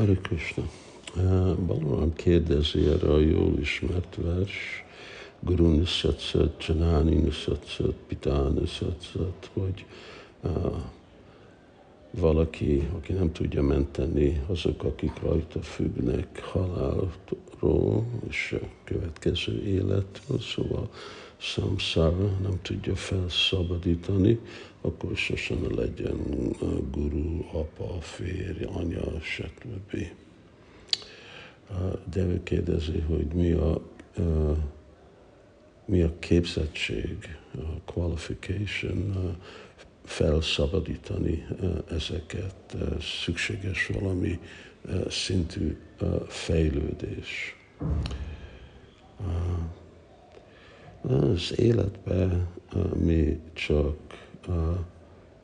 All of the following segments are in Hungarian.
Hare Krishna. Balaram kérdezi erre a jól ismert vers, Guru Nisatsat, Janani Nisatsat, Pita Nisatsat, hogy uh, valaki, aki nem tudja menteni azok, akik rajta függnek halálról és a következő életről, szóval samsara nem tudja felszabadítani, akkor sosem legyen guru, apa, férj, anya, stb. De ő kérdezi, hogy mi a, mi a képzettség, a qualification, felszabadítani ezeket, szükséges valami szintű fejlődés. Az életben mi csak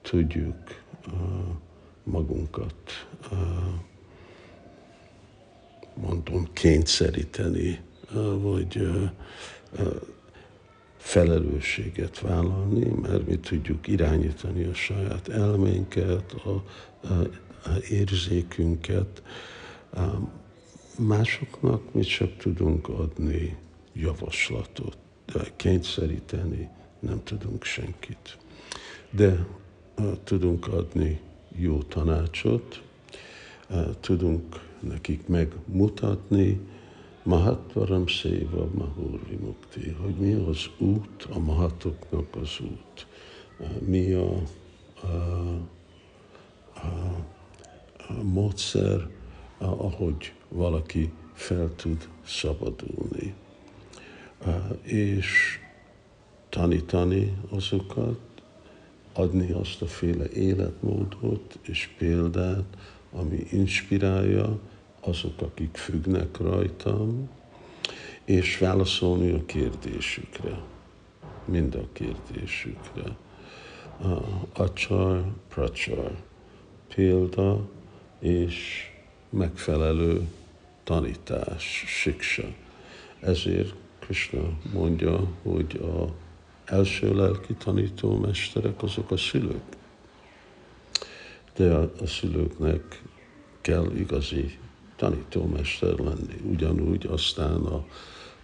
tudjuk magunkat, mondom, kényszeríteni, vagy felelősséget vállalni, mert mi tudjuk irányítani a saját elménket, a, a, a érzékünket. Másoknak mi csak tudunk adni javaslatot, de kényszeríteni nem tudunk senkit. De tudunk adni jó tanácsot, tudunk nekik megmutatni, Mahatvaram Széva Mahur Vimukti, hogy mi az út, a mahatoknak az út, mi a, a, a, a módszer, ahogy valaki fel tud szabadulni. És tanítani azokat, adni azt a féle életmódot és példát, ami inspirálja, azok, akik függnek rajtam, és válaszolni a kérdésükre, mind a kérdésükre. Acsar, pracsar, példa és megfelelő tanítás, siksa. Ezért Krishna mondja, hogy a első lelki tanítómesterek azok a szülők. De a, a szülőknek kell igazi tanítómester lenni. Ugyanúgy aztán a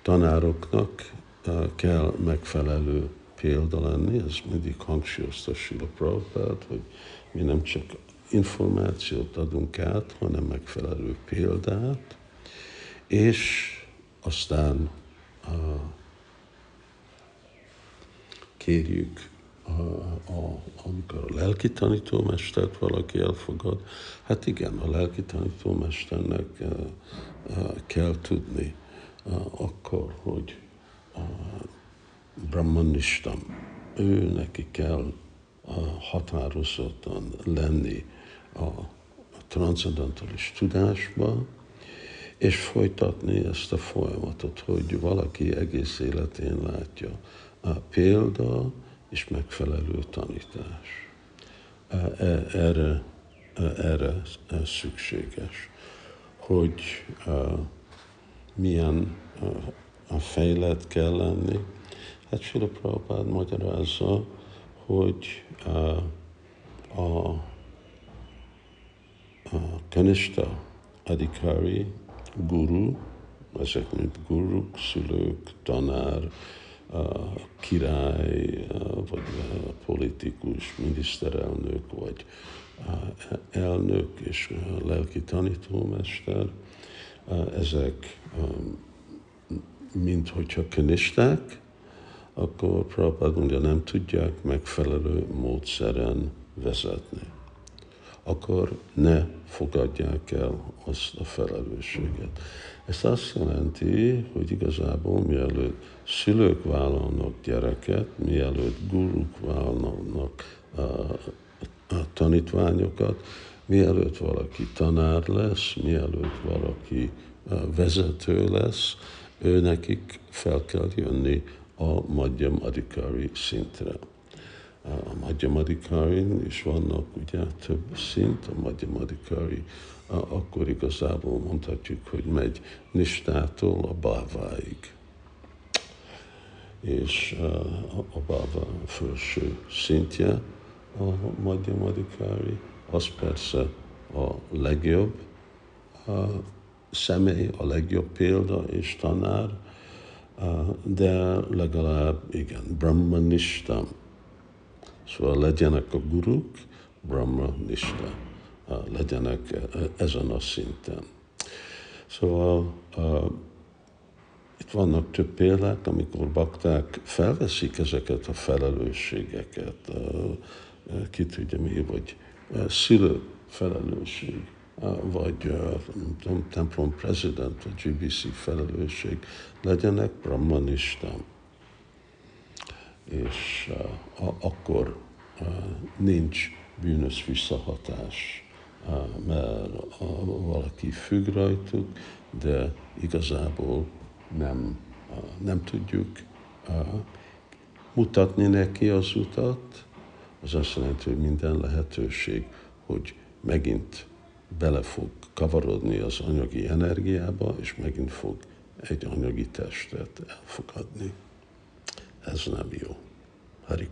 tanároknak eh, kell megfelelő példa lenni, ez mindig hangsúlyozta Sila Prabhupád, hogy mi nem csak információt adunk át, hanem megfelelő példát, és aztán uh, kérjük a, amikor a lelki tanítómestert valaki elfogad, hát igen, a lelki tanítómesternek uh, uh, kell tudni uh, akkor, hogy Brahmanistam, ő neki kell határozottan lenni a, transzendentális tudásba, és folytatni ezt a folyamatot, hogy valaki egész életén látja. A példa, és megfelelő tanítás. E, e, erre, e, erre szükséges, hogy milyen a fejlet kell lenni. Hát Sila Prabhupád magyarázza, hogy a, a kanista adhikari, guru, ezek mint guruk, szülők, tanár, király, vagy politikus, miniszterelnök, vagy elnök és lelki tanítómester, ezek mint hogyha könisták, akkor Prabhupád mondja, nem tudják megfelelő módszeren vezetni. Akkor ne fogadják el azt a felelősséget. Ez azt jelenti, hogy igazából mielőtt szülők vállalnak gyereket, mielőtt guruk vállalnak a, a tanítványokat, mielőtt valaki tanár lesz, mielőtt valaki vezető lesz, ő nekik fel kell jönni a Madhyam Adhikari szintre. A Madhyam Adhikari is vannak ugye több szint, a Madhyam Adhikari akkor igazából mondhatjuk, hogy megy Nistától a Báváig. És a Báva felső szintje a Madhyamadikári, az persze a legjobb, személy a legjobb példa és tanár, de legalább, igen, Brahmanista. Szóval legyenek a guruk, Brahmanista, legyenek ezen a szinten. Szóval itt vannak több példák, amikor bakták felveszik ezeket a felelősségeket, ki tudja mi, vagy szülő felelősség, vagy tudom, templom president, vagy GBC felelősség, legyenek brahmanistán. És akkor nincs bűnös visszahatás, mert valaki függ rajtuk, de igazából nem, nem tudjuk mutatni neki az utat, az azt jelenti, hogy minden lehetőség, hogy megint bele fog kavarodni az anyagi energiába, és megint fog egy anyagi testet elfogadni. Ez nem jó. Hari